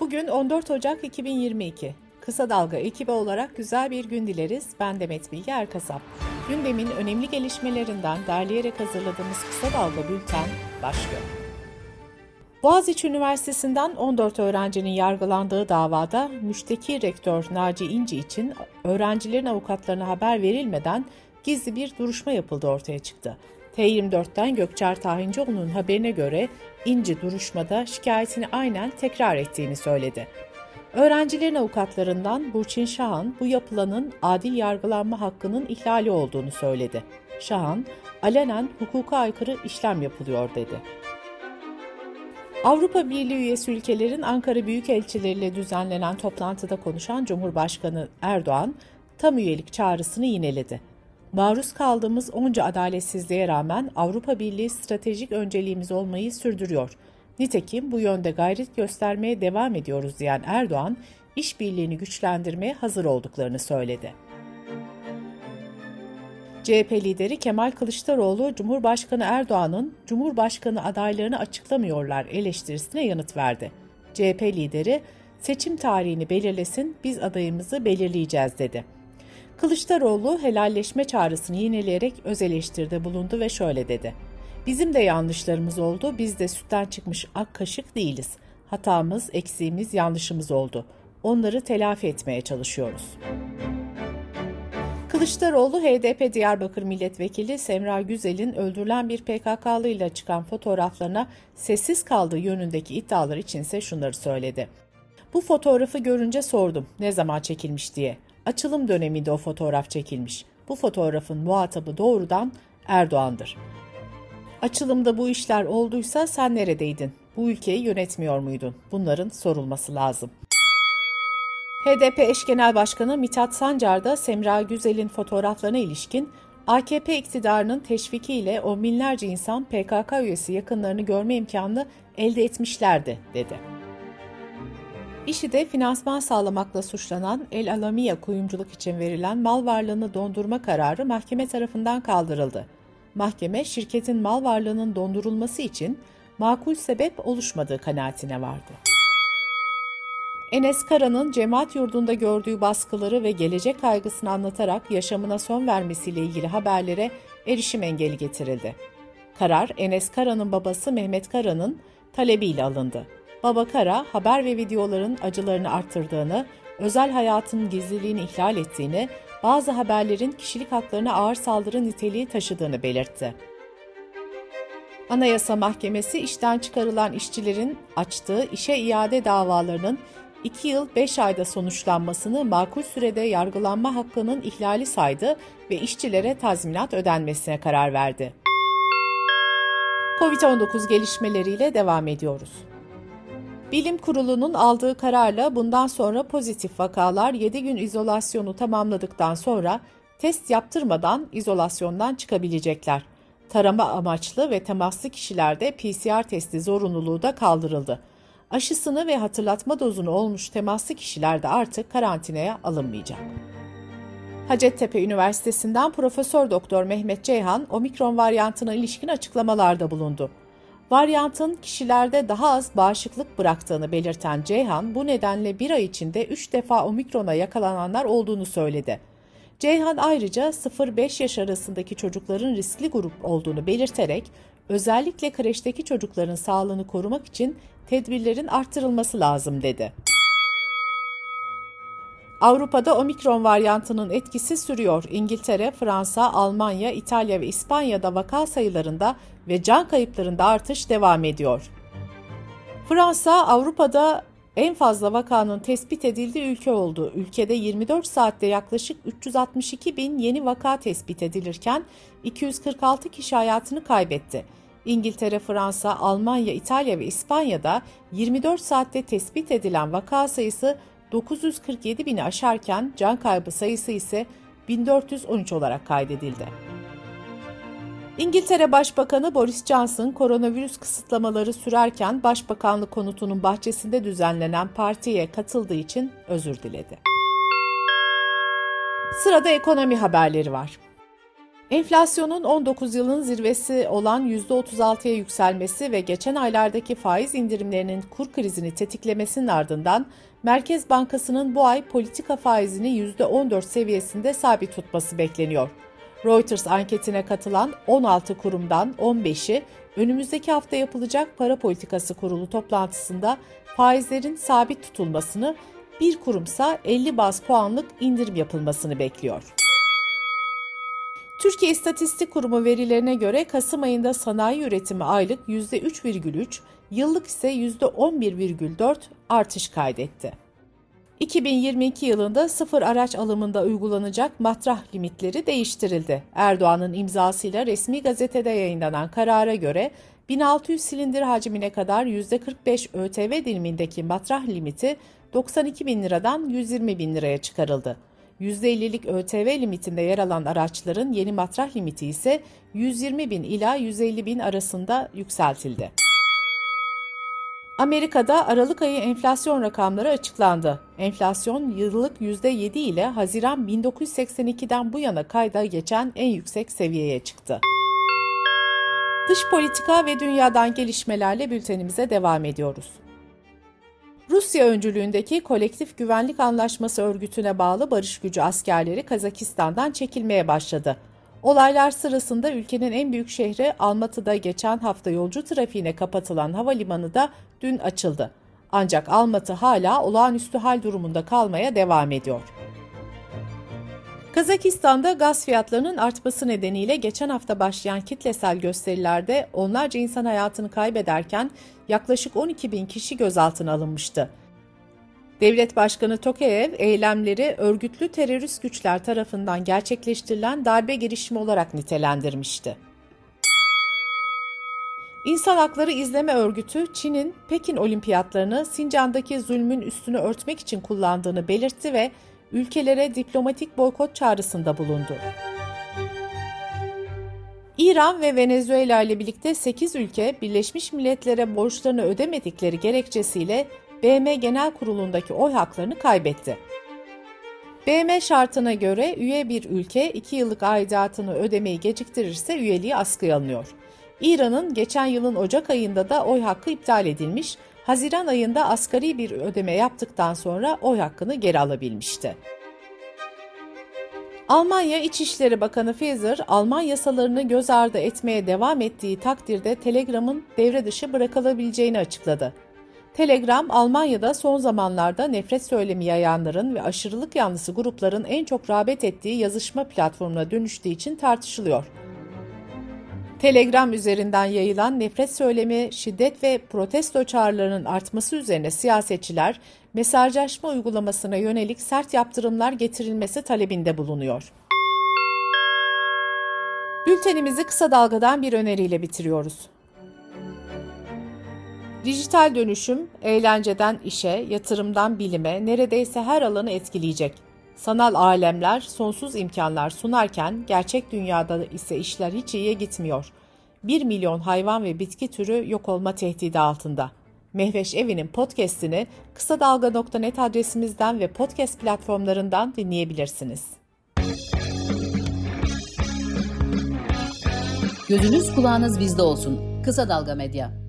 Bugün 14 Ocak 2022. Kısa Dalga ekibi olarak güzel bir gün dileriz. Ben Demet Bilge Erkasap. Gündemin önemli gelişmelerinden derleyerek hazırladığımız Kısa Dalga Bülten başlıyor. Boğaziçi Üniversitesi'nden 14 öğrencinin yargılandığı davada müşteki rektör Naci İnci için öğrencilerin avukatlarına haber verilmeden gizli bir duruşma yapıldı ortaya çıktı. T24'ten Gökçer Tahincioğlu'nun haberine göre İnci duruşmada şikayetini aynen tekrar ettiğini söyledi. Öğrencilerin avukatlarından Burçin Şahan bu yapılanın adil yargılanma hakkının ihlali olduğunu söyledi. Şahan, alenen hukuka aykırı işlem yapılıyor dedi. Avrupa Birliği üyesi ülkelerin Ankara Büyükelçileriyle düzenlenen toplantıda konuşan Cumhurbaşkanı Erdoğan, tam üyelik çağrısını yineledi. Maruz kaldığımız onca adaletsizliğe rağmen Avrupa Birliği stratejik önceliğimiz olmayı sürdürüyor. Nitekim bu yönde gayret göstermeye devam ediyoruz diyen Erdoğan, işbirliğini güçlendirmeye hazır olduklarını söyledi. CHP lideri Kemal Kılıçdaroğlu, Cumhurbaşkanı Erdoğan'ın Cumhurbaşkanı adaylarını açıklamıyorlar eleştirisine yanıt verdi. CHP lideri, seçim tarihini belirlesin, biz adayımızı belirleyeceğiz dedi. Kılıçdaroğlu helalleşme çağrısını yineleyerek öz eleştiride bulundu ve şöyle dedi. Bizim de yanlışlarımız oldu, biz de sütten çıkmış ak kaşık değiliz. Hatamız, eksiğimiz, yanlışımız oldu. Onları telafi etmeye çalışıyoruz. Kılıçdaroğlu HDP Diyarbakır Milletvekili Semra Güzel'in öldürülen bir PKK'lı ile çıkan fotoğraflarına sessiz kaldığı yönündeki iddialar içinse şunları söyledi. Bu fotoğrafı görünce sordum ne zaman çekilmiş diye. Açılım döneminde o fotoğraf çekilmiş. Bu fotoğrafın muhatabı doğrudan Erdoğan'dır. Açılımda bu işler olduysa sen neredeydin? Bu ülkeyi yönetmiyor muydun? Bunların sorulması lazım. HDP eş genel başkanı Mithat Sancar da Semra Güzel'in fotoğraflarına ilişkin AKP iktidarının teşvikiyle o binlerce insan PKK üyesi yakınlarını görme imkanını elde etmişlerdi, dedi. İşi de finansman sağlamakla suçlanan El Alamiya kuyumculuk için verilen mal varlığını dondurma kararı mahkeme tarafından kaldırıldı. Mahkeme şirketin mal varlığının dondurulması için makul sebep oluşmadığı kanaatine vardı. Enes Kara'nın cemaat yurdunda gördüğü baskıları ve gelecek kaygısını anlatarak yaşamına son vermesiyle ilgili haberlere erişim engeli getirildi. Karar Enes Kara'nın babası Mehmet Kara'nın talebiyle alındı. Baba Kara, haber ve videoların acılarını arttırdığını, özel hayatının gizliliğini ihlal ettiğini, bazı haberlerin kişilik haklarına ağır saldırı niteliği taşıdığını belirtti. Anayasa Mahkemesi işten çıkarılan işçilerin açtığı işe iade davalarının 2 yıl 5 ayda sonuçlanmasını makul sürede yargılanma hakkının ihlali saydı ve işçilere tazminat ödenmesine karar verdi. Covid-19 gelişmeleriyle devam ediyoruz. Bilim Kurulu'nun aldığı kararla bundan sonra pozitif vakalar 7 gün izolasyonu tamamladıktan sonra test yaptırmadan izolasyondan çıkabilecekler. Tarama amaçlı ve temaslı kişilerde PCR testi zorunluluğu da kaldırıldı. Aşısını ve hatırlatma dozunu olmuş temaslı kişiler de artık karantinaya alınmayacak. Hacettepe Üniversitesi'nden Profesör Doktor Mehmet Ceyhan omikron varyantına ilişkin açıklamalarda bulundu. Varyantın kişilerde daha az bağışıklık bıraktığını belirten Ceyhan, bu nedenle bir ay içinde 3 defa omikrona yakalananlar olduğunu söyledi. Ceyhan ayrıca 0-5 yaş arasındaki çocukların riskli grup olduğunu belirterek, özellikle kreşteki çocukların sağlığını korumak için tedbirlerin arttırılması lazım dedi. Avrupa'da omikron varyantının etkisi sürüyor. İngiltere, Fransa, Almanya, İtalya ve İspanya'da vaka sayılarında ve can kayıplarında artış devam ediyor. Fransa, Avrupa'da en fazla vakanın tespit edildiği ülke oldu. Ülkede 24 saatte yaklaşık 362 bin yeni vaka tespit edilirken 246 kişi hayatını kaybetti. İngiltere, Fransa, Almanya, İtalya ve İspanya'da 24 saatte tespit edilen vaka sayısı 947 bini aşarken can kaybı sayısı ise 1413 olarak kaydedildi. İngiltere Başbakanı Boris Johnson koronavirüs kısıtlamaları sürerken Başbakanlık konutunun bahçesinde düzenlenen partiye katıldığı için özür diledi. Sırada ekonomi haberleri var. Enflasyonun 19 yılın zirvesi olan %36'ya yükselmesi ve geçen aylardaki faiz indirimlerinin kur krizini tetiklemesinin ardından Merkez Bankası'nın bu ay politika faizini %14 seviyesinde sabit tutması bekleniyor. Reuters anketine katılan 16 kurumdan 15'i önümüzdeki hafta yapılacak para politikası kurulu toplantısında faizlerin sabit tutulmasını, bir kurumsa 50 baz puanlık indirim yapılmasını bekliyor. Türkiye İstatistik Kurumu verilerine göre Kasım ayında sanayi üretimi aylık %3,3, yıllık ise %11,4 artış kaydetti. 2022 yılında sıfır araç alımında uygulanacak matrah limitleri değiştirildi. Erdoğan'ın imzasıyla resmi gazetede yayınlanan karara göre 1600 silindir hacmine kadar %45 ÖTV dilimindeki matrah limiti 92 bin liradan 120 bin liraya çıkarıldı. %50'lik ÖTV limitinde yer alan araçların yeni matrah limiti ise 120 bin ila 150 bin arasında yükseltildi. Amerika'da Aralık ayı enflasyon rakamları açıklandı. Enflasyon yıllık %7 ile Haziran 1982'den bu yana kayda geçen en yüksek seviyeye çıktı. Dış politika ve dünyadan gelişmelerle bültenimize devam ediyoruz. Rusya öncülüğündeki Kolektif Güvenlik Anlaşması örgütüne bağlı barış gücü askerleri Kazakistan'dan çekilmeye başladı. Olaylar sırasında ülkenin en büyük şehri Almatı'da geçen hafta yolcu trafiğine kapatılan havalimanı da dün açıldı. Ancak Almatı hala olağanüstü hal durumunda kalmaya devam ediyor. Kazakistan'da gaz fiyatlarının artması nedeniyle geçen hafta başlayan kitlesel gösterilerde onlarca insan hayatını kaybederken yaklaşık 12 bin kişi gözaltına alınmıştı. Devlet Başkanı Tokayev eylemleri örgütlü terörist güçler tarafından gerçekleştirilen darbe girişimi olarak nitelendirmişti. İnsan Hakları İzleme Örgütü, Çin'in Pekin Olimpiyatlarını Sincan'daki zulmün üstünü örtmek için kullandığını belirtti ve ülkelere diplomatik boykot çağrısında bulundu. İran ve Venezuela ile birlikte 8 ülke Birleşmiş Milletler'e borçlarını ödemedikleri gerekçesiyle BM Genel Kurulu'ndaki oy haklarını kaybetti. BM şartına göre üye bir ülke 2 yıllık aidatını ödemeyi geciktirirse üyeliği askıya alınıyor. İran'ın geçen yılın Ocak ayında da oy hakkı iptal edilmiş, Haziran ayında asgari bir ödeme yaptıktan sonra oy hakkını geri alabilmişti. Almanya İçişleri Bakanı Faeser, Alman yasalarını göz ardı etmeye devam ettiği takdirde Telegram'ın devre dışı bırakılabileceğini açıkladı. Telegram, Almanya'da son zamanlarda nefret söylemi yayanların ve aşırılık yanlısı grupların en çok rağbet ettiği yazışma platformuna dönüştüğü için tartışılıyor. Telegram üzerinden yayılan nefret söylemi, şiddet ve protesto çağrılarının artması üzerine siyasetçiler, mesajlaşma uygulamasına yönelik sert yaptırımlar getirilmesi talebinde bulunuyor. Bültenimizi kısa dalgadan bir öneriyle bitiriyoruz. Dijital dönüşüm, eğlenceden işe, yatırımdan bilime neredeyse her alanı etkileyecek. Sanal alemler sonsuz imkanlar sunarken gerçek dünyada ise işler hiç iyiye gitmiyor. 1 milyon hayvan ve bitki türü yok olma tehdidi altında. Mehveş Evi'nin podcast'ini kısa dalga.net adresimizden ve podcast platformlarından dinleyebilirsiniz. Gözünüz kulağınız bizde olsun. Kısa Dalga Medya.